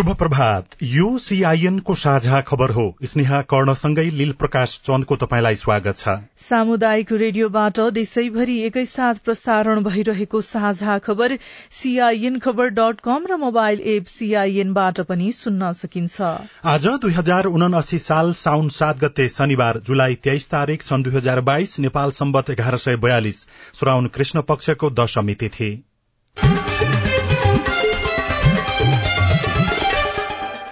शुभ प्रभात यो सीआईएन को साझा खबर हो। स्नेहा कर्णसँगै लील प्रकाश चन्दको तपाईँलाई स्वागत छ। सामुदायिक रेडियोबाट देशैभरि एकैसाथ प्रसारण भइरहेको साझा खबर सीआईएन खबर डट कम र मोबाइल एप सीआईएनबाट पनि सुन्न सकिन्छ। आज दुई हजार उनासी साल साउन सात गते शनिबार जुलाई तेइस तारीक सन् दुई हजार बाइस नेपाल सम्बत एघार सय बयालिस श्राउन कृष्ण पक्षको दशमी तिथि।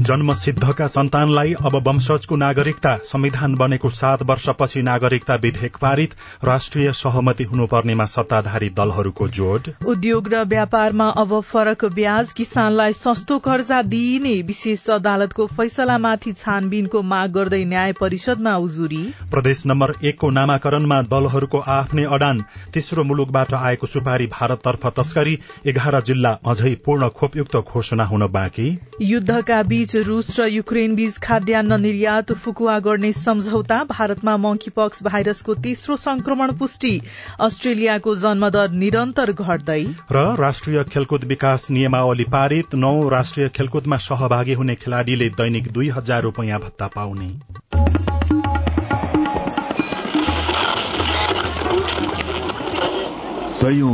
जन्मसिद्धका सन्तानलाई अब वंशजको नागरिकता संविधान बनेको सात वर्षपछि नागरिकता विधेयक पारित राष्ट्रिय सहमति हुनुपर्नेमा सत्ताधारी दलहरूको जोड। उद्योग र व्यापारमा अब फरक ब्याज किसानलाई सस्तो कर्जा दिइने विशेष अदालतको फैसलामाथि छानबिनको माग गर्दै न्याय परिषदमा उजुरी प्रदेश नम्बर एकको नामाकरणमा दलहरूको आफ्नै अडान तेस्रो मुलुकबाट आएको सुपारी भारततर्फ तस्करी एघार जिल्ला अझै पूर्ण खोपयुक्त घोषणा हुन बाँकी। युद्धका बीच रूस र युक्रेन बीच खाद्यान्न निर्यात फुकुवा गर्ने सम्झौता भारतमा मंकीपक्स भाइरसको तेस्रो संक्रमण पुष्टि अस्ट्रेलियाको जन्मदर निरन्तर घट्दै। र राष्ट्रिय खेलकुद विकास नियमावली पारित नौ राष्ट्रिय खेलकुदमा सहभागी हुने खेलाड़ीले दैनिक दुई हजार रूपियाँ भत्ता पाउने।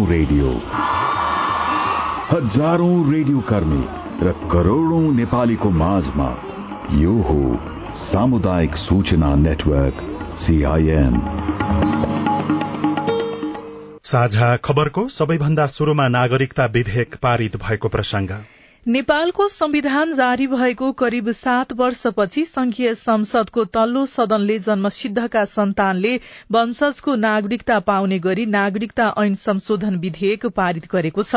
रेडियो। हजारौं रेडियो कर्मी। र करोड़ौं नेपालीको माझमा यो हो सामुदायिक सूचना नेटवर्क सीआईएन साझा खबरको सबैभन्दा शुरूमा नागरिकता विधेयक पारित भएको प्रसंग नेपालको संविधान जारी भएको करिब सात वर्षपछि संघीय संसदको तल्लो सदनले जन्मसिद्धका सन्तानले वंशजको नागरिकता पाउने गरी नागरिकता ऐन संशोधन विधेयक पारित गरेको छ।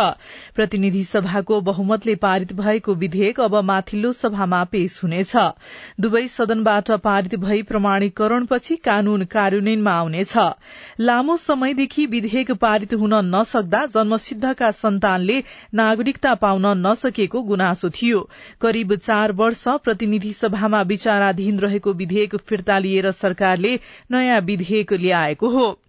प्रतिनिधि सभाको बहुमतले पारित भएको विधेयक अब माथिल्लो सभामा पेश हुनेछ। दुवै सदनबाट पारित भई प्रमाणीकरणपछि कानून कार्यान्वयनमा आउनेछ। लामो समयदेखि विधेयक पारित हुन नसक्दा जन्मसिद्धका सन्तानले नागरिकता पाउन नसकेको गुनासो थियो। करिब चार वर्ष प्रतिनिधि सभामा विचाराधीन रहेको विधेयक फिर्ता लिएर सरकारले नयाँ विधेयक ल्याएको हो।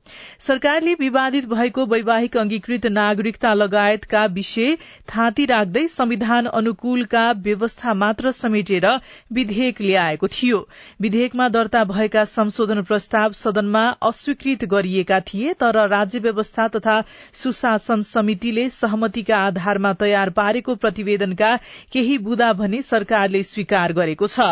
सरकारले विवादित भएको वैवाहिक अंगीकृत नागरिकता लगायतका विषय थाँती राख्दै संविधान अनुकूलका व्यवस्था मात्र समेटेर विधेयक ल्याएको थियो। विधेयकमा दर्ता भएका संशोधन प्रस्ताव सदनमा अस्वीकृत गरिएका थिए तर राज्य व्यवस्था तथा सुशासन समितिले सहमतिका आधारमा तयार पारेको प्रतिवेदनका केही बुदा भने सरकारले स्वीकार गरेको छ।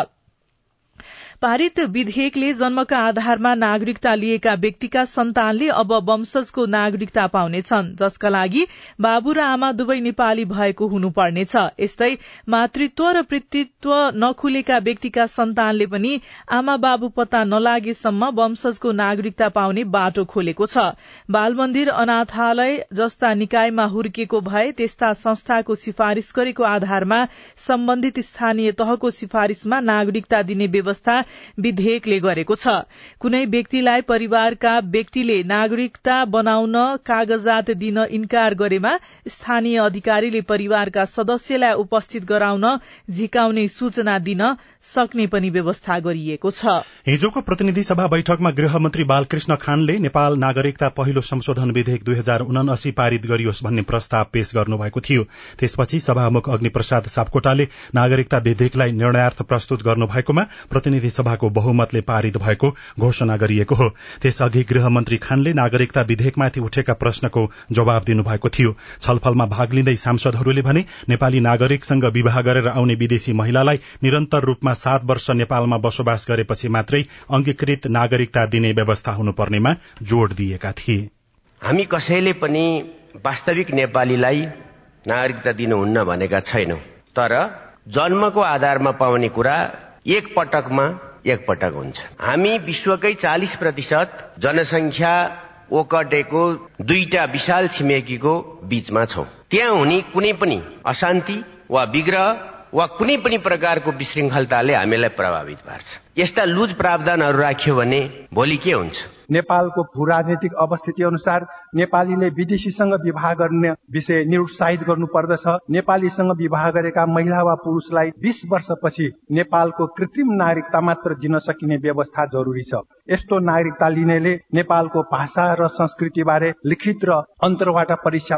पारित विधेयकले जन्मका आधारमा नागरिकता लिएका व्यक्तिका सन्तानले अब वंशजको नागरिकता पाउनेछन् जसका लागि बाबु र आमा दुवै नेपाली भएको हुनुपर्नेछ। यस्तै मातृत्व र पितृत्व नखुलेका व्यक्तिका सन्तानले पनि आमा बाबु पत्ता नलागेसम्म वंशजको नागरिकता पाउने बाटो खोलेको छ। बाल मन्दिर अनाथालय जस्ता निकायमा हुर्किएको भए त्यस्ता संस्थाको सिफारिश गरेको आधारमा सम्बन्धित स्थानीय तहको सिफारिशमा नागरिकता दिने व्यवस्था विधेयकले गरेको छ। कुनै व्यक्तिलाई परिवारका व्यक्तिले नागरिकता बनाउन कागजात दिन इन्कार गरेमा स्थानीय अधिकारीले परिवारका सदस्यलाई उपस्थित गराउन झिकाउने सूचना दिन सक्ने पनि व्यवस्था गरिएको छ। हिजोको प्रतिनिधि सभा बैठकमा गृहमन्त्री बालकृष्ण खानले नेपाल नागरिकता पहिलो संशोधन विधेयक दुई हजार उनासी पारित गरियोस् भन्ने प्रस्ताव पेश गर्नुभएको थियो। त्यसपछि सभामुख अग्नि प्रसाद सापकोटाले नागरिकता विधेयकलाई निर्णयार्थ प्रस्तुत गर्नुभएकोमा प्रतिनिधि सभाको बहुमतले पारित भएको घोषणा गरिएको हो। त्यसअघि गृहमन्त्री खानले नागरिकता विधेयकमाथि उठेका प्रश्नको जवाब दिनुभएको थियो। छलफलमा भाग लिँदै सांसदहरूले भने नेपाली नागरिकसँग विवाह गरेर आउने विदेशी महिलालाई निरन्तर रूपमा सात वर्ष नेपालमा बसोबास गरेपछि मात्रै अंगीकृत नागरिकता दिने व्यवस्था हुनुपर्नेमा जोड़ दिएका थिए। हामी कसैले पनि वास्तविक नेपालीलाई नागरिकता दिनुहुन्न भनेका छैनौं। तर जन्मको आधारमा पाउने कुरा एक पटकमा एकपटक हुन्छ। हामी विश्वकै चालिस प्रतिशत जनसङ्ख्या ओकटेको दुईटा विशाल छिमेकीको बीचमा छौं। त्यहाँ हुने कुनै पनि अशान्ति वा विग्रह वा कुनै पनि प्रकारको विशृङ्खलताले हामीलाई प्रभावित पार्छ। यस्ता लुज प्रावधानहरू राख्यो भने भोलि के हुन्छ? नेपालको भू राजनैतिक अवस्थिति अनुसार नेपालीले विदेशीसँग विवाह गर्ने विषय निरुत्साहित गर्नु पर्दछ नेपालीसँग विवाह गरेका महिला वा पुरुषलाई बीस वर्षपछि नेपालको कृत्रिम नागरिकता मात्र दिन सकिने व्यवस्था जरुरी छ। यस्तो नागरिकता लिनेले नेपालको भाषा र संस्कृतिबारे लिखित र अन्तर्वाट परीक्षा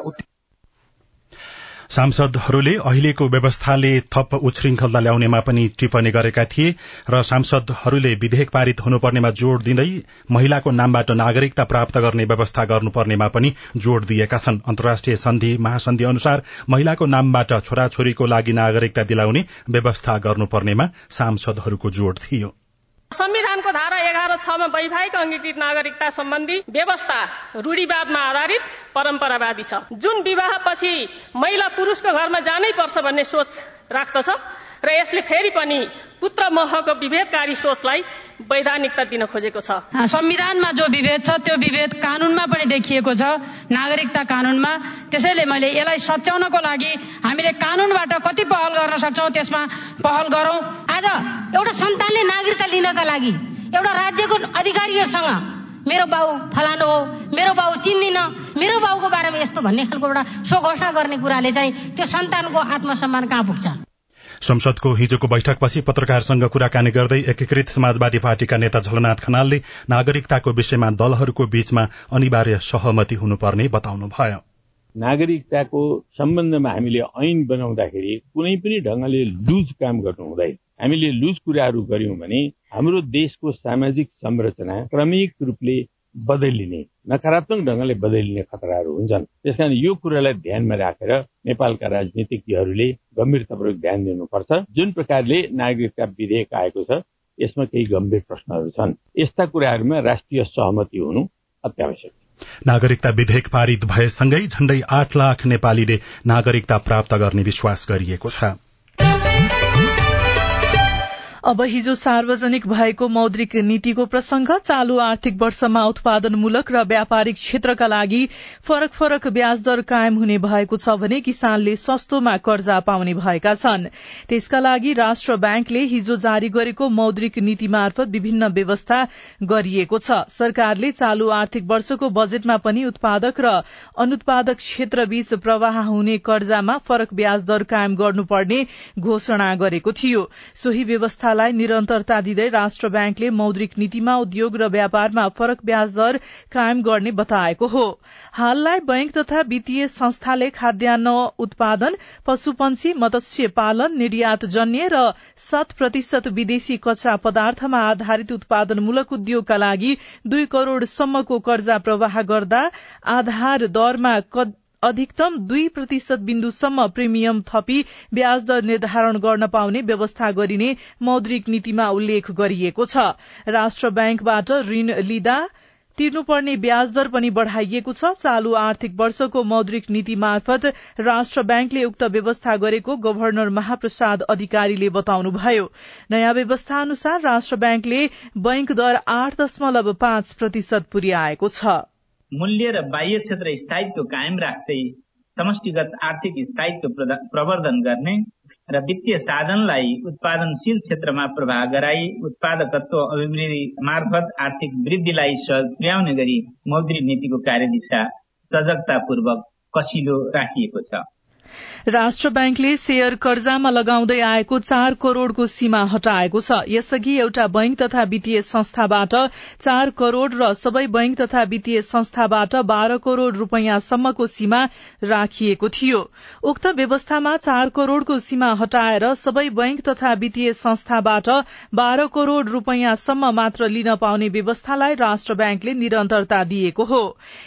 सांसदहरूले अहिलेको व्यवस्थाले थप उच्छृंखलता ल्याउनेमा पनि टिप्पणी गरेका थिए र सांसदहरूले विधेयक पारित हुनुपर्नेमा जोड़ दिँदै महिलाको नामबाट नागरिकता प्राप्त गर्ने व्यवस्था गर्नुपर्नेमा पनि जोड़ दिएका छन्। अन्तर्राष्ट्रिय सन्धि महासन्धि अनुसार महिलाको नामबाट छोराछोरीको लागि नागरिकता दिलाउने व्यवस्था गर्नुपर्नेमा सांसदहरूको जोड़ थियो। संविधानको धारा एघार छमा वैवाहिक अङ्गीकृत नागरिकता सम्बन्धी व्यवस्था रूढिवादमा आधारित परम्परावादी छ। जुन विवाहपछि महिला पुरुषको घरमा जानै पर्छ भन्ने सोच राख्दछ र यसले फेरि पनि पुत्र महको विभेदकारी सोचलाई वैधानिकता दिन खोजेको छ। संविधानमा जो विभेद छ त्यो विभेद कानूनमा पनि देखिएको छ। नागरिकता कानूनमा। त्यसैले मैले यसलाई सच्याउनको लागि हामीले कानूनबाट कति पहल गर्न सक्छौ त्यसमा पहल गरौं। आज एउटा सन्तानले नागरिकता लिनका लागि एउटा राज्यको अधिकारीहरूसँग मेरो बाउ फलानु हो मेरो बाउ चिन्दिन मेरो बाउको बारेमा यस्तो भन्ने खालको एउटा सो घोषणा गर्ने कुराले चाहिँ त्यो सन्तानको आत्मसम्मान कहाँ पुग्छ? संसदको हिजोको बैठकपछि पत्रकारसँग कुराकानी गर्दै एकीकृत समाजवादी पार्टीका नेता झलनाथ खनालले नागरिकताको विषयमा दलहरूको बीचमा अनिवार्य सहमति हुनुपर्ने बताउनुभयो। नागरिकताको सम्बन्धमा हामीले ऐन बनाउँदाखेरि कुनै पनि ढंगले लुज काम गर्नु हुँदैन। हामीले लुज कुराहरू गर्यौं भने हाम्रो देशको सामाजिक संरचना क्रमिक रूपले बदलिने। नकारात्मक ढङ्गले बदलिने खतराहरू हुन्छन्। त्यस कारण यो कुरालाई ध्यानमा राखेर नेपालका राजनीतिज्ञहरूले गम्भीरतापूर्वक ध्यान दिनुपर्छ। जुन प्रकारले नागरिकता विधेयक आएको छ यसमा केही गम्भीर प्रश्नहरू छन्। यस्ता कुराहरूमा राष्ट्रिय सहमति हुनु अत्यावश्यक। नागरिकता विधेयक पारित भएसँगै झण्डै आठ लाख नेपालीले नागरिकता प्राप्त गर्ने विश्वास गरिएको छ। अब हिजो सार्वजनिक भएको मौद्रिक नीतिको प्रसंग चालू आर्थिक वर्षमा उत्पादनमूलक र व्यापारिक क्षेत्रका लागि फरक फरक ब्याज दर कायम हुने भएको छ भने किसानले सस्तोमा कर्जा पाउने भएका छन्। त्यसका लागि राष्ट्र ब्याङ्कले हिजो जारी गरेको मौद्रिक नीति मार्फत विभिन्न व्यवस्था गरिएको छ। सरकारले चालू आर्थिक वर्षको बजेटमा पनि उत्पादक र अनुत्पादक क्षेत्रबीच प्रवाह हुने कर्जामा फरक ब्याज दर कायम गर्नुपर्ने घोषणा गरेको थियो। सोही व्यवस्था व्यवस्थालाई निरन्तरता दिँदै राष्ट्र ब्याङ्कले मौद्रिक नीतिमा उद्योग र व्यापारमा फरक ब्याज दर कायम गर्ने बताएको हो। हाललाई बैंक तथा वित्तीय संस्थाले खाद्यान्न उत्पादन पशुपन्छी मत्स्य पालन निर्यात जन्य र शत प्रतिशत विदेशी कच्चा पदार्थमा आधारित उत्पादनमूलक उद्योगका लागि दुई करोड़सम्मको कर्जा प्रवाह गर्दा आधार दरमा अधिकतम दुई प्रतिशत बिन्दुसम्म प्रिमियम थपी ब्याज दर निर्धारण गर्न पाउने व्यवस्था गरिने मौद्रिक नीतिमा उल्लेख गरिएको छ। राष्ट्र ब्याङ्कबाट ऋण लिँदा तिर्नुपर्ने ब्याज दर पनि बढ़ाइएको छ। चालू आर्थिक वर्षको मौद्रिक नीति मार्फत राष्ट्र ब्याङ्कले उक्त व्यवस्था गरेको गभर्नर महाप्रसाद अधिकारीले बताउनुभयो। नयाँ व्यवस्था अनुसार राष्ट्र ब्याङ्कले बैंक दर आठ दशमलव पाँच प्रतिशत पुर्याएको छ। मूल्य र बाह्य क्षेत्र स्थायित्व कायम राख्दै समष्टिगत आर्थिक स्थायित्व प्रवर्धन गर्ने र वित्तीय साधनलाई उत्पादनशील क्षेत्रमा प्रवाह गराई उत्पादकत्व अभिवृद्धि मार्फत आर्थिक वृद्धिलाई सहयोग पुर्याउने गरी मौद्रिक नीतिको कार्यदिशा सजगतापूर्वक कसिलो राखिएको छ। राष्ट्र ब्याङ्कले शेयर कर्जामा लगाउँदै आएको चार करोड़को सीमा हटाएको छ। यसअघि एउटा बैंक तथा वित्तीय संस्थाबाट चार करोड़ र सबै बैंक तथा वित्तीय संस्थाबाट बाह्र करोड़ रूपियाँसम्मको सीमा राखिएको थियो। उक्त व्यवस्थामा चार करोड़को सीमा हटाएर सबै बैंक तथा वित्तीय संस्थाबाट बाह्र करोड़ रूपियाँसम्म मात्र लिन पाउने व्यवस्थालाई राष्ट्र ब्याङ्कले निरन्तरता दिएको हो।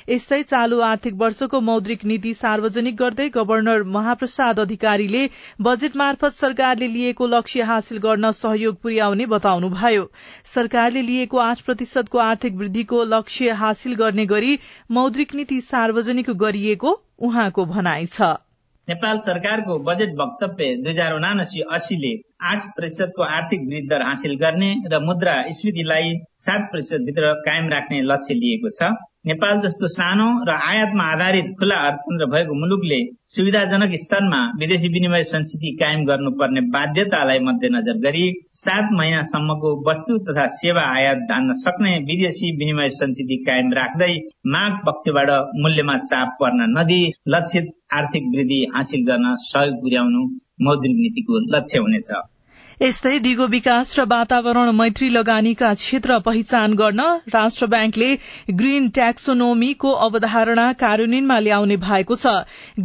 यस्तै चालू आर्थिक वर्षको मौद्रिक नीति सार्वजनिक गर्दै गवर्नर महाप्रसाद अधिकारीले बजेट मार्फत सरकारले लिएको लक्ष्य हासिल गर्न सहयोग पुर्याउने बताउनुभयो। सरकारले लिएको आठ प्रतिशतको आर्थिक वृद्धिको लक्ष्य हासिल गर्ने गरी मौद्रिक नीति सार्वजनिक गरिएको उहाँको भनाइ छ। नेपाल सरकारको बजेट वक्तव्य दुई हजार उनासी अस्सीले आठ प्रतिशतको आर्थिक वृद्धि दर हासिल गर्ने र मुद्रा स्फीतिलाई सात प्रतिशत भित्र कायम राख्ने लक्ष्य लिएको छ। नेपाल जस्तो सानो र आयातमा आधारित खुला अर्थतन्त्र भएको मुलुकले सुविधाजनक स्तरमा विदेशी विनिमय संस्कृति कायम गर्नुपर्ने बाध्यतालाई मध्यनजर गरी सात महिनासम्मको वस्तु तथा सेवा आयात धान्न सक्ने विदेशी विनिमय संस्कृति कायम राख्दै माग पक्षबाट मूल्यमा चाप पर्न नदिई लक्षित आर्थिक वृद्धि हासिल गर्न सहयोग पुर्याउनु मौद्रिक नीतिको लक्ष्य हुनेछ। यस्तै दिगो विकास र वातावरण मैत्री लगानीका क्षेत्र पहिचान गर्न राष्ट्र ब्याङ्कले ग्रीन ट्याक्सोनोमीको अवधारणा कार्यान्वयनमा ल्याउने भएको छ।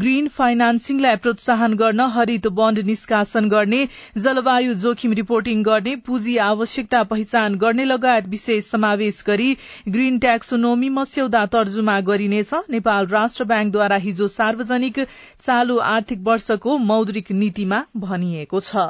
ग्रीन फाइनान्सिङलाई प्रोत्साहन गर्न हरित बन्ड निष्कासन गर्ने जलवायु जोखिम रिपोर्टिङ गर्ने पुँजी आवश्यकता पहिचान गर्ने लगायत विषय समावेश गरी ग्रीन ट्याक्सोनोमी मस्यौदा तर्जुमा गरिनेछ। नेपाल राष्ट्र ब्याङ्कद्वारा हिजो सार्वजनिक चालू आर्थिक वर्षको मौद्रिक नीतिमा भनिएको छ।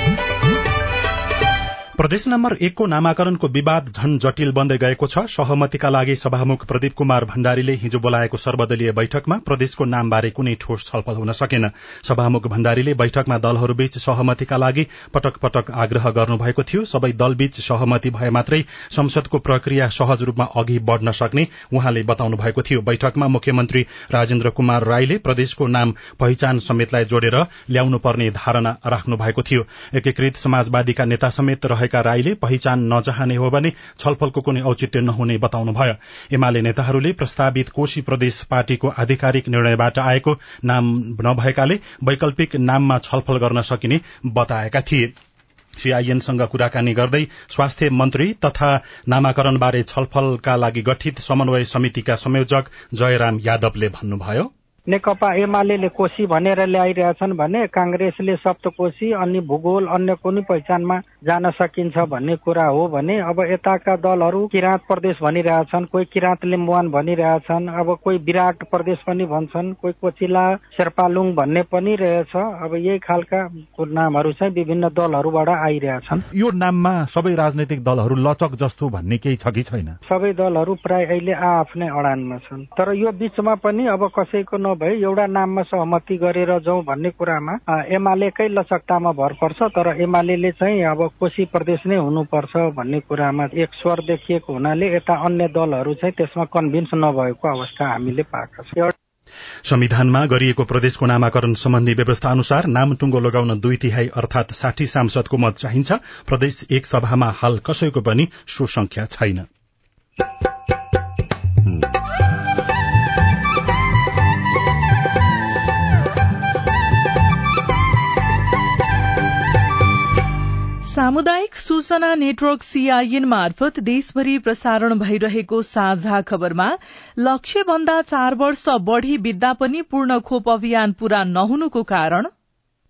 प्रदेश नम्बर एकको नामाकरणको विवाद झन जटिल बन्दै गएको छ। सहमतिका लागि सभामुख प्रदीप कुमार भण्डारीले हिजो बोलाएको सर्वदलीय बैठकमा प्रदेशको नामबारे कुनै ठोस छलफल हुन सकेन। सभामुख भण्डारीले बैठकमा दलहरूबीच सहमतिका लागि पटक पटक आग्रह गर्नुभएको थियो। सबै दलबीच सहमति भए मात्रै संसदको प्रक्रिया सहज रूपमा अघि बढ़न सक्ने उहाँले बताउनु भएको थियो। बैठकमा मुख्यमन्त्री राजेन्द्र कुमार राईले प्रदेशको नाम पहिचान समेतलाई जोडेर ल्याउनु पर्ने धारणा राख्नु भएको थियो। एकीकृत समाजवादीका नेता समेत रहेका राईले पहिचान नचाहने हो भने छलफलको कुनै औचित्य नहुने बताउनुभयो। एमाले नेताहरूले प्रस्तावित कोशी प्रदेश पार्टीको आधिकारिक निर्णयबाट आएको नाम नभएकाले वैकल्पिक नाममा छलफल गर्न सकिने बताएका थिए। सीआईएनसँग कुराकानी गर्दै स्वास्थ्य मन्त्री तथा नामाकरणबारे छलफलका लागि गठित समन्वय समितिका संयोजक जयराम यादवले भन्नुभयो। नेकपा एमाले कोशी भनेर ल्याइरहेछन् भने काङ्ग्रेसले सप्तकोशी अनि भूगोल अन्य कुनै पहिचानमा जान सकिन्छ भन्ने कुरा हो भने अब यताका दलहरू किराँत प्रदेश भनिरहेछन् कोही किराँत लिम्बुवान भनिरहेछन् अब कोही विराट प्रदेश पनि भन्छन् कोही कोचिला शेर्पालुङ भन्ने पनि रहेछ। अब यही खालका नामहरू चाहिँ विभिन्न दलहरूबाट आइरहेछन्। यो नाममा सबै राजनैतिक दलहरू लचक जस्तो भन्ने केही छ कि छैन? सबै दलहरू प्राय अहिले आफ्नै अडानमा छन्। तर यो बिचमा पनि अब कसैको नभए एउटा नाममा सहमति गरेर जाउँ भन्ने कुरामा एमालेकै लचकतामा भर पर्छ तर एमाले चाहिँ अब कोशी प्रदेश नै हुनुपर्छ भन्ने कुरामा एक स्वर देखिएको हुनाले यता अन्य दलहरू चाहिँ त्यसमा कन्भिन्स नभएको अवस्था हामीले पाएका छौँ। संविधानमा गरिएको प्रदेशको नामाकरण सम्बन्धी व्यवस्था अनुसार नाम टुङ्गो लगाउन दुई तिहाई अर्थात साठी सांसदको मत चाहिन्छ। प्रदेश एक सभामा हाल कसैको पनि सो संख्या छैन। सामुदायिक सूचना नेटवर्क सीआईएन मार्फत देशभरि प्रसारण भइरहेको साझा खबरमा लक्ष्य भन्दा चार वर्ष बढ़ी बित्दा पनि पूर्ण खोप अभियान पूरा नहुनुको कारण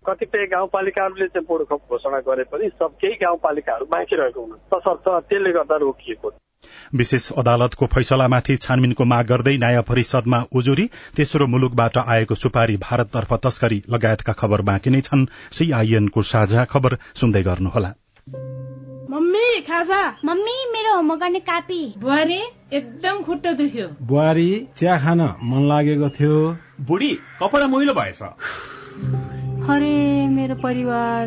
कतिपय गाउँपालिकाहरूले चाहिँ पूर्ण खोप घोषणा गरे पनि सब केही गाउँपालिकाहरू बाँकी रहेको हुनु तसर्थ त्यसले गर्दा रोकिएको। विशेष अदालतको फैसलामाथि छानबिनको माग गर्दै न्याय परिषदमा उजुरी तेस्रो मुलुकबाट आएको सुपारी भारततर्फ तस्करी लगायतका खबर बाँकी नै छन्। सीआईएनको साझा खबर सुन्दै गर्नुहोला। मम्मी खाजा। मम्मी मेरो होमवर्क गर्ने कापी। बुहारी एकदम खुट्टा दुख्यो। बुहारी चिया खान मन लागेको थियो। बुढी कपडा मैलो भएछ। अरे मेरो परिवार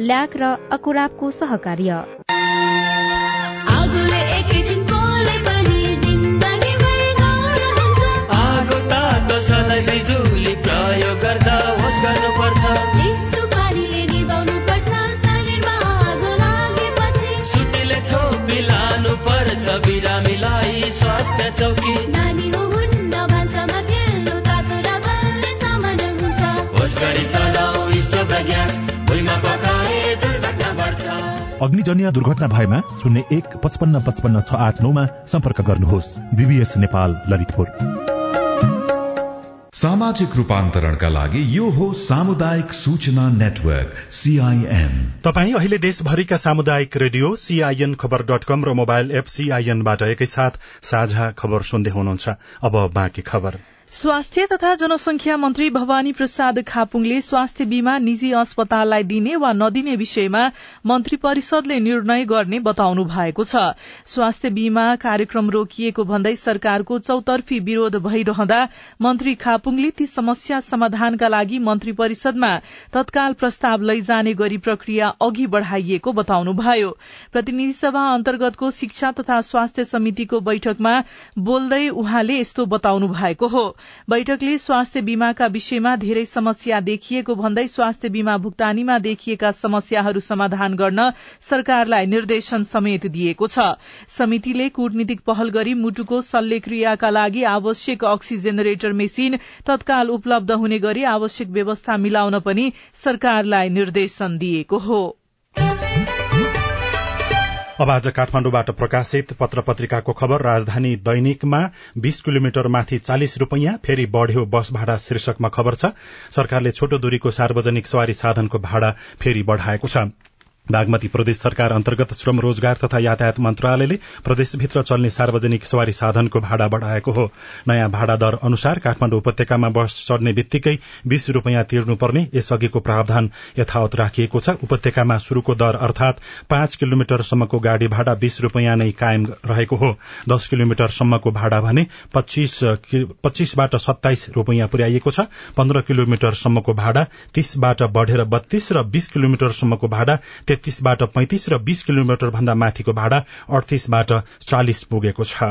ल्याक र अकुराबको सहकार्य। गर्दा बिरामीलाई स्वास्थ्य चौकी। अग्निजन्य दुर्घटना भएमा शून्य एक पचपन्न पचपन्न छ आठ नौमा सम्पर्क गर्नुहोस्। बीबीएस नेपाल ललितपुर। सामाजिक रूपान्तरणका लागि यो हो सामुदायिक सूचना नेटवर्क सीआईएन तपाईँ अहिले देशभरिका सामुदायिक radio CIN Khabar dot com र मोबाइल एप सीआईएनबाट एकैसाथ साझा खबर सुन्दै हुनुहुन्छ। अब बाँकी खबर। स्वास्थ्य तथा जनसंख्या मन्त्री भवानी प्रसाद खापुङले स्वास्थ्य बीमा निजी अस्पताललाई दिने वा नदिने विषयमा मन्त्री परिषदले निर्णय गर्ने बताउनु भएको छ। स्वास्थ्य बीमा कार्यक्रम रोकिएको भन्दै सरकारको चौतर्फी विरोध भइरहँदा मन्त्री खापुङले ती समस्या समाधानका लागि मन्त्री परिषदमा तत्काल प्रस्ताव लैजाने गरी प्रक्रिया अघि बढ़ाइएको बताउनुभयो। प्रतिनिधि सभा अन्तर्गतको शिक्षा तथा स्वास्थ्य समितिको बैठकमा बोल्दै उहाँले यस्तो बताउनु भएको हो। बैठकले स्वास्थ्य बीमाका विषयमा धेरै समस्या देखिएको भन्दै स्वास्थ्य बीमा भुक्तानीमा देखिएका समस्याहरू समाधान गर्न सरकारलाई निर्देशन समेत दिएको छ। समितिले कूटनीतिक पहल गरी मुटुको शल्यक्रियाका लागि आवश्यक अक्सी जेनेरेटर मेसिन तत्काल उपलब्ध हुने गरी आवश्यक व्यवस्था मिलाउन पनि सरकारलाई निर्देशन दिएको हो। अब आज काठमाण्डुबाट प्रकाशित पत्र पत्रिकाको खबर राजधानी दैनिकमा बीस किलोमिटर माथि चालिस रूपियाँ फेरि बढ़्यो बस भाडा शीर्षकमा खबर छ। सरकारले छोटो दूरीको सार्वजनिक सवारी साधनको भाडा फेरि बढ़ाएको छ। बागमती प्रदेश सरकार अन्तर्गत श्रम रोजगार तथा यातायात मन्त्रालयले प्रदेशभित्र चल्ने सार्वजनिक सवारी साधनको भाडा बढ़ाएको हो। नयाँ भाडा दर अनुसार काठमाण्डु उपत्यकामा बस चढ्ने बित्तिकै बीस रूपियाँ तिर्नुपर्ने यसअघिको प्रावधान यथावत राखिएको छ। उपत्यकामा शुरूको दर अर्थात पाँच किलोमिटरसम्मको गाड़ी भाडा बीस रूपियाँ नै कायम रहेको हो। दश किलोमिटरसम्मको भाडा भने पच्चीसबाट सत्ताइस रूपियाँ पुर्याइएको छ। पन्ध्र किलोमिटरसम्मको भाडा तीसबाट बढ़ेर बत्तीस र बीस किलोमिटरसम्मको भाडा तेत्तीसबाट पैंतिस र बीस किलोमिटर भन्दा माथिको भाडा अडतिसबाट चालिस पुगेको छ।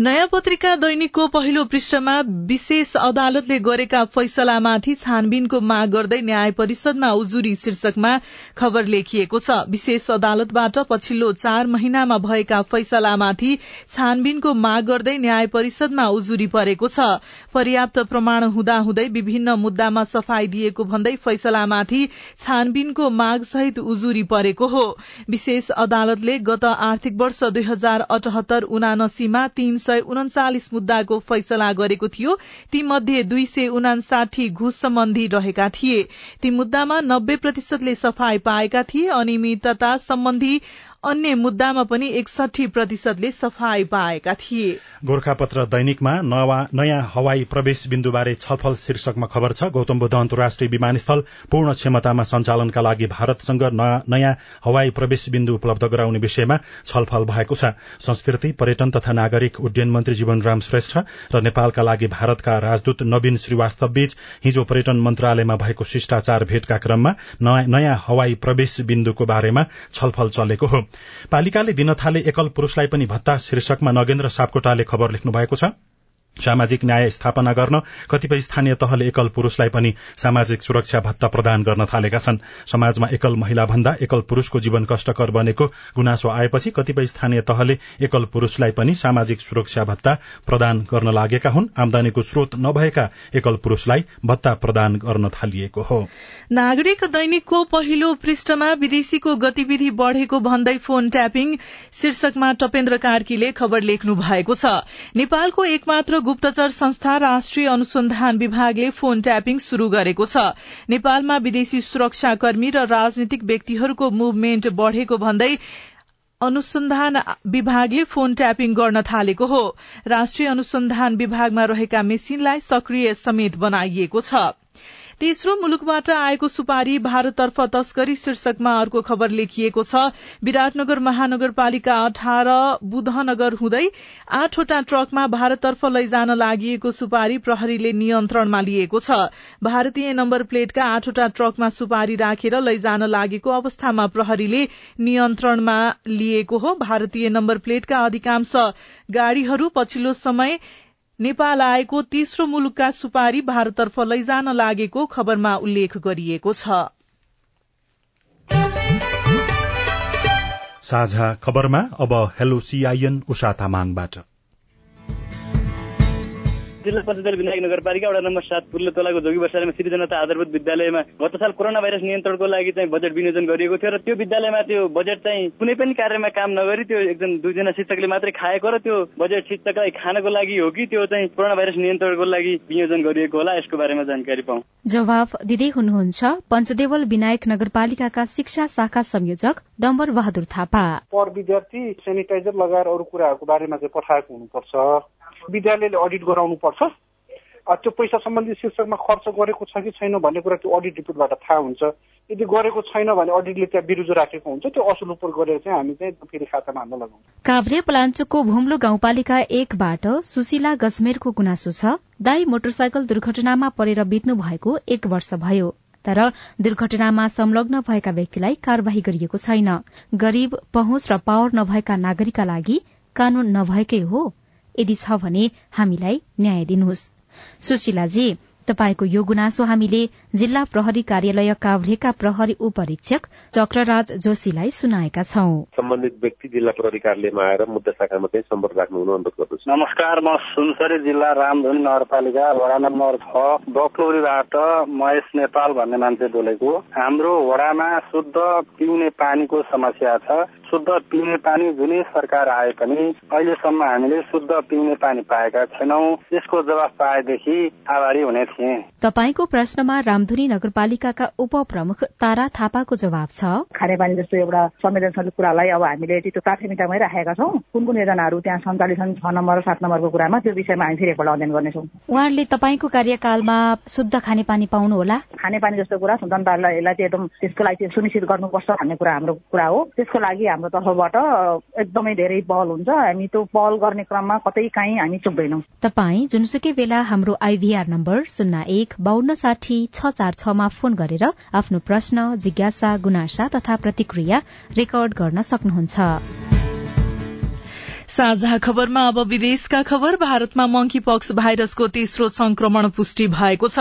नयाँ पत्रिका दैनिकको पहिलो पृष्ठमा विशेष अदालतले गरेका फैसलामाथि छानबिनको माग गर्दै न्याय परिषदमा उजुरी शीर्षकमा खबर लेखिएको छ। विशेष अदालतबाट पछिल्लो चार महिनामा भएका फैसलामाथि छानबिनको माग गर्दै न्याय परिषदमा उजुरी परेको छ। पर्याप्त प्रमाण हुँदाहुँदै विभिन्न मुद्दामा सफाई दिएको भन्दै फैसलामाथि छानबिनको माग सहित उजुरी परेको हो। विशेष अदालतले गत आर्थिक वर्ष दुई हजार अठहत्तर उनासीमा तीन सय उन्चालिस मुद्दाको फैसला गरेको थियो। ती मध्ये दुई सय उनासाठी घुस सम्बन्धी रहेका थिए। ती मुद्दामा नब्बे प्रतिशतले सफाई पाएका थिए अनियमितता सम्बन्धी अन्य मुद्दामा पनि एकसठी प्रतिशतले सफाई पाएका थिए। गोर्खापत्र दैनिकमा नयाँ हवाई प्रवेश बिन्दुबारे छलफल शीर्षकमा खबर छ गौतम बुद्ध अन्तर्राष्ट्रिय विमानस्थल पूर्ण क्षमतामा सञ्चालनका लागि भारतसँग नयाँ हवाई प्रवेश बिन्दु उपलब्ध गराउने विषयमा छलफल भएको छ। संस्कृति पर्यटन तथा नागरिक उड्डयन मन्त्री जीवनराम श्रेष्ठ र नेपालका लागि भारतका राजदूत नवीन श्रीवास्तव बीच हिजो पर्यटन मन्त्रालयमा भएको शिष्टाचार भेटका क्रममा नयाँ हवाई प्रवेश बिन्दुको बारेमा छलफल चलेको हो। पालिकाले दिन थाले एकल पुरूषलाई पनि भत्ता शीर्षकमा नगेन्द्र सापकोटाले खबर लेख्नु भएको छ। सामाजिक न्याय स्थापना गर्न कतिपय स्थानीय तहले एकल पुरूषलाई पनि सामाजिक सुरक्षा भत्ता प्रदान गर्न थालेका छन्। समाजमा एकल महिला भन्दा एकल पुरूषको जीवन कष्टकर बनेको गुनासो आएपछि कतिपय स्थानीय तहले एकल पुरूषलाई पनि सामाजिक सुरक्षा भत्ता प्रदान गर्न लागेका हुन्। आमदानीको स्रोत नभएका एकल पुरूषलाई भत्ता प्रदान गर्न थालिएको हो। नागरिक दैनिकको पहिलो पृष्ठमा विदेशीको गतिविधि बढ़ेको भन्दै फोन ट्यापिङ शीर्षकमा टपेन्द्र कार्कीले खबर लेख्नु भएको छ। नेपालको एकमात्र गुप्तचर संस्था राष्ट्रिय अनुसन्धान विभागले फोन ट्यापिङ शुरू गरेको छ। नेपालमा विदेशी सुरक्षाकर्मी र राजनीतिक व्यक्तिहरूको मुभमेन्ट बढ़ेको भन्दै अनुसन्धान विभागले फोन ट्यापिङ गर्न थालेको हो। राष्ट्रिय अनुसन्धान विभागमा रहेका मेसिनलाई सक्रिय समेत बनाइएको छ। तेस्रो मुलुकबाट आएको सुपारी भारततर्फ तस्करी शीर्षकमा अर्को खबर लेखिएको छ। विराटनगर महानगरपालिका अठार बुधनगर हुँदै आठवटा ट्रकमा भारततर्फ लैजान लागि सुपारी प्रहरीले नियन्त्रणमा लिएको छ। भारतीय नम्बर प्लेटका आठवटा ट्रकमा सुपारी राखेर लैजान लागेको अवस्थामा प्रहरीले नियन्त्रणमा लिएको हो। भारतीय नम्बर प्लेटका अधिकांश गाड़ीहरू पछिल्लो समय नेपाल आएको तेस्रो मुलुकका सुपारी भारततर्फ लैजान लागेको खबरमा उल्लेख गरिएको छ। साझा खबरमा अब हेलो सीआईएन उषा तामाङबाट। जिल्ला पञ्चायत विनायक नगरपालिका वडा नम्बर सात पुल्लो तोलाको जोगी बसालेमा सृजनता आधारभूत विद्यालयमा गत साल कोरोना भाइरस नियन्त्रणको लागि चाहिँ बजेट विनियोजन गरिएको थियो र त्यो विद्यालयमा त्यो बजेट चाहिँ कुनै पनि कार्यमा काम नगरी त्यो एकदम दुईजना शिक्षकले मात्रै खाएको र त्यो बजेट शिक्षकलाई खानको लागि हो कि त्यो चाहिँ कोरोना भाइरस नियन्त्रणको लागि विनियोजन गरिएको होला यसको बारेमा जानकारी पाउँ जवाब दिँदै हुनुहुन्छ पञ्चदेवल विनायक नगरपालिकाका शिक्षा शाखा संयोजक डम्बर बहादुर थापा पर विद्यार्थी सेनिटाइजर लगाएर अरू कुराहरूको बारेमा चाहिँ पठाएको हुनुपर्छ विद्यालयले अडिट गराउनु पर्छ। त्यो पैसा सम्बन्धी शीर्षकमा खर्च गरेको छ कि छैन भन्ने कुरा त्यो अडिट रिपोर्टबाट थाहा हुन्छ। यदि गरेको छैन भने अडिटले त्यहाँ बिरुजो राखेको हुन्छ। त्यो असुल उपर गरेर चाहिँ हामी चाहिँ फेरि खातामा हाल्न लगाउँछौँ। काभ्रे पलाञ्चोकको भुम्लो गाउँपालिका एकबाट सुशीला गजमेरको गुनासो छ। दाई मोटरसाइकल दुर्घटनामा परेर बित्नु भएको एक वर्ष भयो। तर दुर्घटनामा संलग्न भएका व्यक्तिलाई कार्यवाही गरिएको छैन। गरीब पहुँच र पावर नभएका नागरिकका लागि कानून नभएकै हो। यदि छ भने हामीलाई न्याय दिनुहोस्। सुशीलाजी तपाईँको यो गुनासो हामीले जिल्ला प्रहरी कार्यालय काभ्रेका प्रहरी उपरीक्षक चक्रराज जोशीलाई सुनाएका छौं। सम्बन्धित व्यक्ति जिल्ला प्रहरी कार्यालयमा आएर मुद्दा शाखामा चाहिँ सम्पर्क राख्नु हुनु अनुरोध गर्दछु। नमस्कार म सुनसरी जिल्ला रामधुनी नगरपालिका वडा नम्बर छ बक्लौरीबाट महेश नेपाल भन्ने मान्छे बोलेको। हाम्रो वडामा शुद्ध पिउने पानीको समस्या छ। शुद्ध पिउने पानी जुनै सरकार आए पनि अहिलेसम्म हामीले शुद्ध पिउने पानी पाएका छैनौं। यसको जवाफ पाएदेखि आभारी हुने थिए। तपाईँको प्रश्नमा रामधुनी नगरपालिकाका उपप्रमुख तारा थापाको जवाब छ। खानेपानी जस्तो एउटा संवेदनशील कुरालाई अब हामीले त्यो प्राथमिकतामै राखेका छौँ। कुन कुन योजनाहरू त्यहाँ सञ्चालित छ नम्बर सात नम्बरको कुरामा त्यो विषयमा हामी फेरि एकपल्ट अध्ययन गर्नेछौँ। उहाँहरूले तपाईँको कार्यकालमा शुद्ध खानेपानी पाउनु होला खानेपानी जस्तो कुरा जनतालाई चाहिँ एकदम त्यसको लागि सुनिश्चित गर्नुपर्छ भन्ने कुरा हाम्रो कुरा हो। त्यसको लागि हाम्रो तर्फबाट एकदमै धेरै पहल हुन्छ। हामी त्यो पहल गर्ने क्रममा कतै काहीँ हामी चुक्दैनौँ। तपाईँ जुनसुकै बेला हाम्रो आइभीआर नम्बर शून्य एक बान्न साठी छ चार छमा फोन गरेर आफ्नो प्रश्न जिज्ञासा गुनासा तथा प्रतिक्रिया रेकर्ड गर्न सक्नुहुन्छ। साझा खबरमा अब विदेशका खबर। भारतमा मंकी पक्स भाइरसको तेस्रो संक्रमण पुष्टि भएको छ।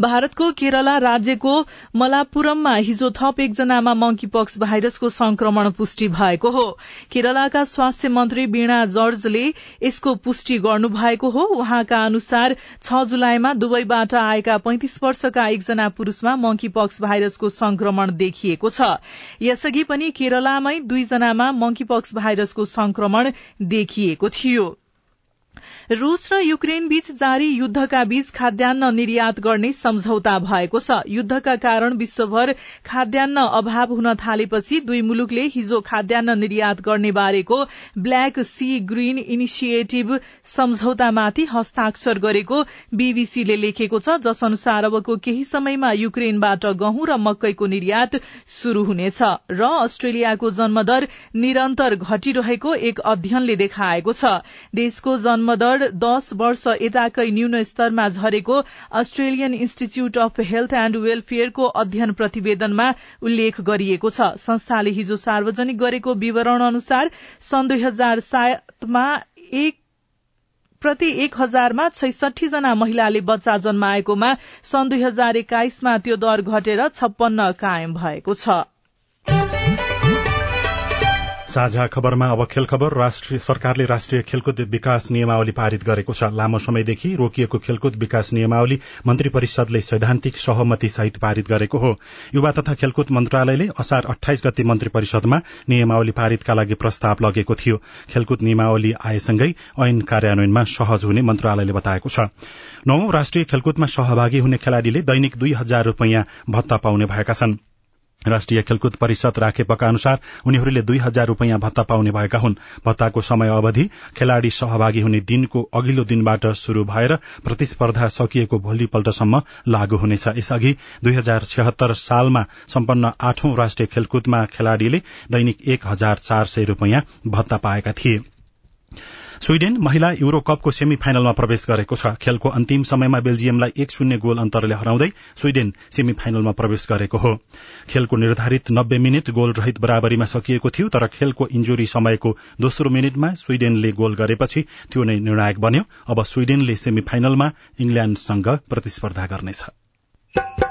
भारतको केरला राज्यको मलापुरममा हिजो थप एकजनामा मंकी पक्स भाइरसको संक्रमण पुष्टि भएको हो। केरलाका स्वास्थ्य मन्त्री वीणा जर्जले यसको पुष्टि गर्नु भएको हो। उहाँका अनुसार छ जुलाईमा दुवैबाट आएका पैंतिस वर्षका एकजना पुरूषमा मंकी पक्स भाइरसको संक्रमण देखिएको छ। यसअघि पनि केरलामै दुईजनामा मंकी पक्स भाइरसको संक्रमण देखिएको थियो। रूस र युक्रेन बीच जारी युद्धका बीच खाद्यान्न निर्यात गर्ने सम्झौता भएको छ। युद्धका कारण विश्वभर खाद्यान्न अभाव हुन थालेपछि दुई मुलुकले हिजो खाद्यान्न निर्यात गर्ने बारेको ब्ल्याक सी ग्रीन इनिसिएटिभ सम्झौतामाथि हस्ताक्षर गरेको बीबीसीले लेखेको छ। जस अनुसार अबको केही समयमा युक्रेनबाट गहुँ र मकैको निर्यात शुरू हुनेछ र अस्ट्रेलियाको जन्मदर निरन्तर घटिरहेको एक अध्ययनले देखाएको छ। देशको जन्मदर दश वर्ष यताकै न्यून स्तरमा झरेको Australian institute of health and वेलफेयरको अध्ययन प्रतिवेदनमा उल्लेख गरिएको छ। संस्थाले हिजो सार्वजनिक गरेको विवरण अनुसार सन् दुई हजार सातमा एक प्रति एक हजारमा छैसठी जना महिलाले बच्चा जन्माएकोमा सन् दुई हजार एक्काइसमा त्यो दर घटेर छप्पन्न कायम भएको छ। साझा खबरमा अब खेल खबर राष्ट्रिय सरकारले राष्ट्रिय खेलकुद विकास नियमावली पारित गरेको छ। लामो समयदेखि रोकिएको खेलकुद विकास नियमावली मन्त्री परिषदले सैद्धान्तिक सहमति सहित पारित गरेको हो। युवा तथा खेलकुद मन्त्रालयले असार अठाइस गते मन्त्री परिषदमा नियमावली पारितका लागि प्रस्ताव लगेको थियो। खेलकुद नियमावली आएसँगै ऐन कार्यान्वयनमा सहज हुने मन्त्रालयले बताएको छ। नौ राष्ट्रिय खेलकुदमा सहभागी हुने खेलाड़ीले दैनिक दुई हजार रूपियाँ भत्ता पाउने भएका छन्। राष्ट्रिय खेलकुद परिषद राखेपका अनुसार उनीहरूले दुई हजार रूपियाँ भत्ता पाउने भएका हुन्। भत्ताको समय अवधि खेलाड़ी सहभागी हुने दिनको अघिल्लो दिनबाट शुरू भएर प्रतिस्पर्धा सकिएको भोलिपल्टसम्म लागू हुनेछ। यसअघि दुई हजार छत्तर सालमा सम्पन्न आठौं राष्ट्रिय खेलकुदमा खेलाड़ीले दैनिक एक हजार चार सय रूपियाँ भत्ता पाएका थिए। स्वीडेन महिला युरो कपको सेमी फाइनलमा प्रवेश गरेको छ। खेलको अन्तिम समयमा बेल्जियमलाई एक शून्य गोल अन्तरले हराउँदै स्वीडेन सेमी फाइनलमा प्रवेश गरेको हो। खेलको निर्धारित नब्बे मिनट गोल रहित बराबरीमा सकिएको थियो तर खेलको इन्जुरी समयको दोस्रो मिनटमा स्वीडेनले गोल गरेपछि त्यो नै निर्णायक बन्यो। अब स्वीडेनले सेमी फाइनलमा इंग्ल्याण्डसँग प्रतिस्पर्धा गर्नेछ।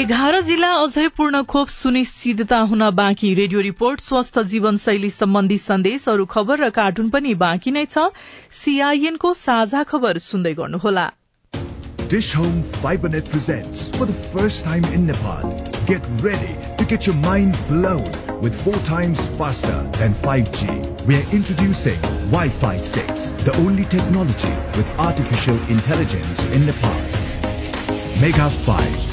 एघार जिल्ला अझै पूर्ण खोप सुनिश्चितता हुन बाँकी रेडियो रिपोर्ट स्वस्थ जीवनशैली सम्बन्धी सन्देश अरू खबर र कार्टुन पनि बाँकी नै छ सीआईएनको साझा खबर सुन्दै गर्नुहोला Dish Home FiberNet presents for the first time in Nepal. Get ready to get your mind blown with four times faster than 5G. We are introducing Wi-Fi 6, the only technology with artificial intelligence in Nepal. Mega 5.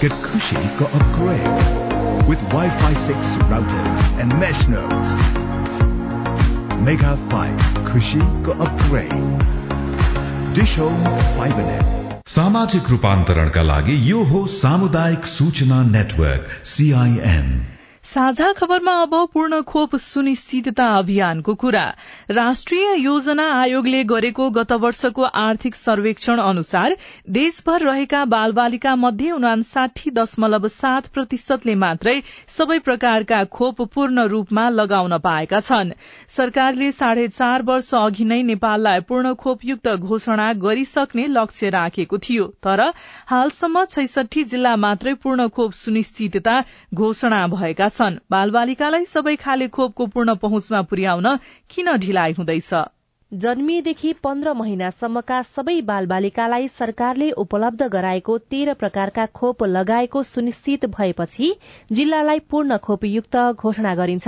Get Kushi ko upgrade with Wi-Fi 6 routers and mesh nodes. Mega 5. Kushi ko upgrade. Dish Home FiberNet. सामाजिक रूपान्तरणका लागि यो हो सामुदायिक सूचना network CIN साझा खबरमा अब पूर्ण खोप सुनिश्चितता अभियानको कुरा। राष्ट्रिय योजना आयोगले गरेको गत वर्षको आर्थिक सर्वेक्षण अनुसार देशभर रहेका बालबालिका मध्ये उनासाठी दशमलव सात प्रतिशतले मात्रै सबै प्रकारका खोप पूर्ण रूपमा लगाउन पाएका छन्। सरकारले साढे चार वर्ष अघि नै नेपाललाई पूर्ण खोपयुक्त घोषणा गरिसक्ने लक्ष्य राखेको थियो तर हालसम्म छैसठी जिल्ला मात्रै पूर्ण खोप सुनिश्चितता घोषणा भएका छन् बालबालिकालाई सबै खाले खोपको पूर्ण पहुँचमा पुर्याउन किन ढिलाइ हुँदैछ? जन्मिएदेखि पन्ध्र महिनासम्मका सबै बालबालिकालाई सरकारले उपलब्ध गराएको तेह्र प्रकारका खोप लगाएको सुनिश्चित भएपछि जिल्लालाई पूर्ण खोपयुक्त घोषणा गरिन्छ।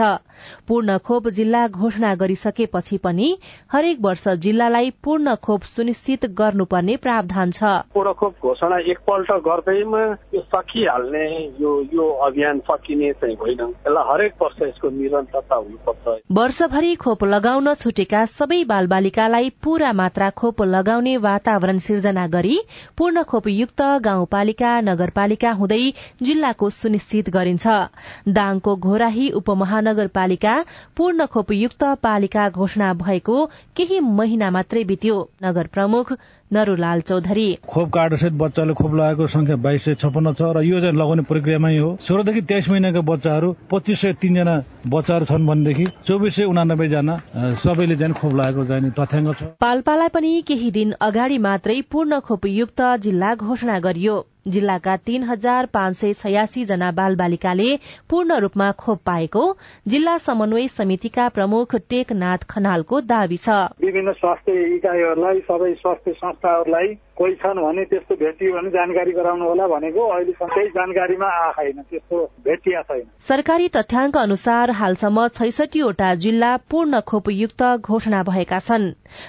पूर्ण खोप जिल्ला घोषणा गरिसकेपछि पनि हरेक वर्ष जिल्लालाई पूर्ण खोप सुनिश्चित गर्नुपर्ने प्रावधान छ। पूर्ण खोप घोषणा एकपल्ट गर्दैमा यो सकिहाल्ने यो यो अभियान सकिने चाहिँ होइन। यसलाई हरेक वर्ष यसको निरन्तरता हुनुपर्छ। वर्षभरि खोप लगाउन छुटेका सबै बाल बालिकालाई पूरा मात्रा खोप लगाउने वातावरण सिर्जना गरी पूर्ण खोपयुक्त गाउँपालिका नगरपालिका हुँदै जिल्लाको सुनिश्चित गरिन्छ। दाङको घोराही उपमहानगरपालिका पूर्ण खोपयुक्त पालिका घोषणा भएको केही महिना मात्रै बित्यो। नगर प्रमुख नरूलाल चौधरी। खोप कार्डसहित बच्चाले खोप लगाएको संख्या बाइस सय छपन्न छ र यो चाहिँ लगाउने प्रक्रियामै हो। सोह्रदेखि तेइस महिनाका बच्चाहरू पच्चिस सय तीनजना बच्चाहरू छन् भनेदेखि चौबिस सय उनानब्बे जना सबैले चाहिँ खोप लगाएको चाहिँ तथ्याङ्क छ। पाल्पालाई पनि केही दिन अगाडि मात्रै पूर्ण खोपयुक्त जिल्ला घोषणा गरियो। जिल्लाका तीन हजार पाँच सय छयासी जना बाल बालिकाले पूर्ण रूपमा खोप पाएको जिल्ला समन्वय समितिका प्रमुख टेकनाथ खनालको दावी छ। विभिन्न स्वास्थ्य इकाइहरूलाई सबै स्वास्थ्य संस्थाहरूलाई कोही छन् भने त्यस्तो भेटियो भने जानकारी गराउनु होला भनेको अहिलेसम्म केही जानकारीमा आएन त्यस्तो भेटिया छैन। सरकारी तथ्याङ्क अनुसार हालसम्म छैसठीवटा जिल्ला पूर्ण खोपयुक्त घोषणा भएका छन्।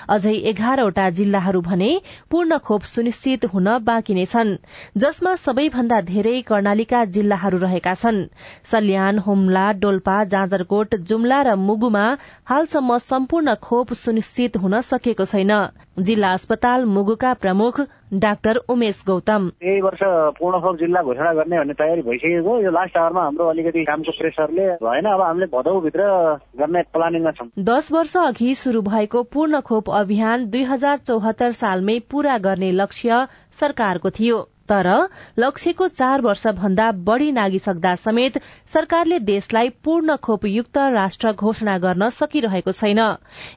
अझै एघारवटा जिल्लाहरू भने पूर्ण खोप सुनिश्चित हुन बाँकी नै छन् जसमा सबैभन्दा धेरै कर्णालीका जिल्लाहरू रहेका छन्। सल्यान हुम्ला डोल्पा जाजरकोट जुम्ला र मुगुमा हालसम्म सम्पूर्ण खोप सुनिश्चित हुन सकेको छैन। जिल्ला अस्पताल मुगुका प्रमुख डाक्टर उमेश गौतम। यही वर्ष पूर्ण खोप जिल्ला घोषणा गर्ने भन्ने तयारी भइसकेको यो लास्ट आवरमा हाम्रो अलिकति कामको प्रेसरले भएन अब हामीले भदौभित्र गर्ने प्लानिङमा छौँ। दस वर्ष अघि शुरू भएको पूर्ण खोप अभियान दुई हजार चौहत्तर सालमै पूरा गर्ने लक्ष्य सरकारको थियो। तर लक्ष्यको चार वर्ष भन्दा बढ़ी नागिसक्दा समेत सरकारले देशलाई पूर्ण खोपयुक्त राष्ट्र घोषणा गर्न सकिरहेको छैन।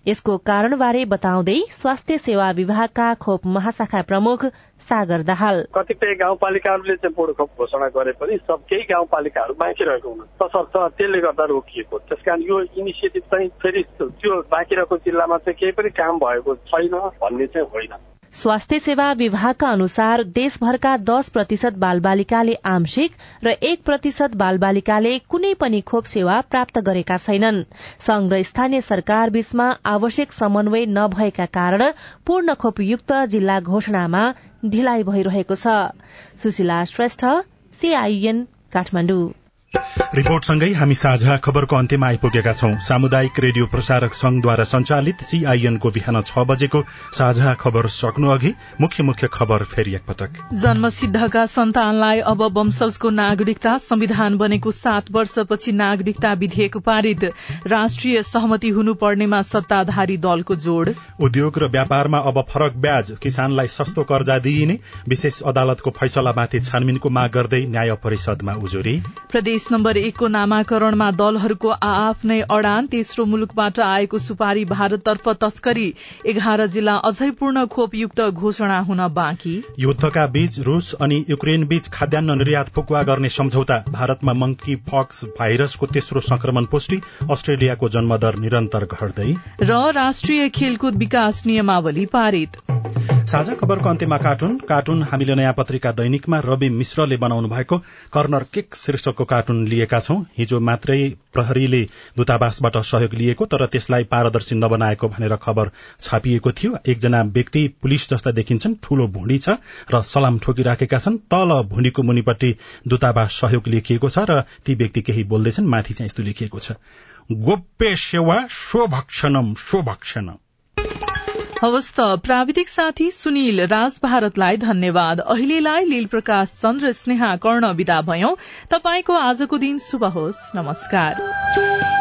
यसको कारणबारे बताउँदै स्वास्थ्य सेवा विभागका खोप महाशाखा प्रमुख सागर दाहाल। कतिपय गाउँपालिकाहरूले चाहिँ पूर्ण खोप घोषणा गरे पनि सब केही गाउँपालिकाहरू बाँकी रहेको हुन्। तसर्थ त्यसले गर्दा रोकिएको। त्यसकारण यो इनिसिएटिभ चाहिँ फेरि त्यो बाँकी रहेको जिल्लामा चाहिँ केही पनि काम भएको छैन भन्ने चाहिँ होइन। स्वास्थ्य सेवा विभागका अनुसार देशभरका दश प्रतिशत बालबालिकाले आंशिक र एक प्रतिशत बालबालिकाले कुनै पनि खोप सेवा प्राप्त गरेका छैनन्। संघ र स्थानीय सरकार बीचमा आवश्यक समन्वय नभएका कारण पूर्ण खोपयुक्त जिल्ला घोषणामा ढिलाइ भइरहेको छ। सुशीला श्रेष्ठ सीआईएन रिपोर्टसँगै हामी साझा खबरको अन्त्यमा आइपुगेका छौं। सामुदायिक रेडियो प्रसारक संघद्वारा संचालित सीआईएनको बिहान छ बजेको साझा खबर सक्नु अघि मुख्य मुख्य खबर फेरि एकपटक। जन्मसिद्धका सन्तानलाई अब वंशजको नागरिकता संविधान बनेको सात वर्षपछि नागरिकता विधेयक पारित। राष्ट्रिय सहमति हुनुपर्नेमा सत्ताधारी दलको जोड़। उद्योग र व्यापारमा अब फरक ब्याज किसानलाई सस्तो कर्जा दिइने विशेष अदालतको फैसलामाथि छानबिनको माग गर्दै न्याय परिषदमा उजुरी। प्रदेश नम्बर एकको नामाकरणमा दलहरूको आआफ्नै अडान तेस्रो मुलुकबाट आएको सुपारी भारततर्फ तस्करी एघार जिल्ला अझै पूर्ण खोपयुक्त घोषणा हुन बाँकी। युद्धका बीच रूस अनि युक्रेन बीच खाद्यान्न निर्यात फुकुवा गर्ने सम्झौता भारतमा मंकी फक्स भाइरसको तेस्रो संक्रमण पुष्टि अस्ट्रेलियाको जन्मदर निरन्तर घट्दै। र राष्ट्रिय खेलकुद विकास नियमावली पारित। साझा खबरको अन्त्यमा कार्टुन। कार्टुन हामीले नयाँ पत्रिका दैनिकमा रवि मिश्रले बनाउनु भएको कर्नर केक शीर्षकको कार्टुन लिएका छौं। हिजो मात्रै प्रहरीले दूतावासबाट सहयोग लिएको तर त्यसलाई पारदर्शी नबनाएको भनेर खबर छापिएको थियो। एकजना व्यक्ति पुलिस जस्ता देखिन्छन् ठूलो भुँडी छ र सलाम ठोकिराखेका छन्। तल भुँडीको मुनिपट्टि दूतावास सहयोग लेखिएको छ र ती व्यक्ति केही बोल्दैछन् माथि चाहिँ यस्तो लेखिएको छ। गोप्य सेवा स्वभक्षणम हवस् त प्राविधिक साथी सुनिल राज भारतलाई धन्यवाद। अहिलेलाई लील प्रकाश चन्द्र स्नेहा कर्ण विदा भयौं। तपाईँको आजको दिन शुभ होस्। नमस्कार।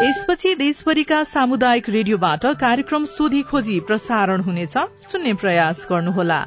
यसपछि देशभरिका सामुदायिक रेडियोबाट कार्यक्रम सोधी खोजी प्रसारण हुनेछ। सुन्ने प्रयास गर्नुहोला।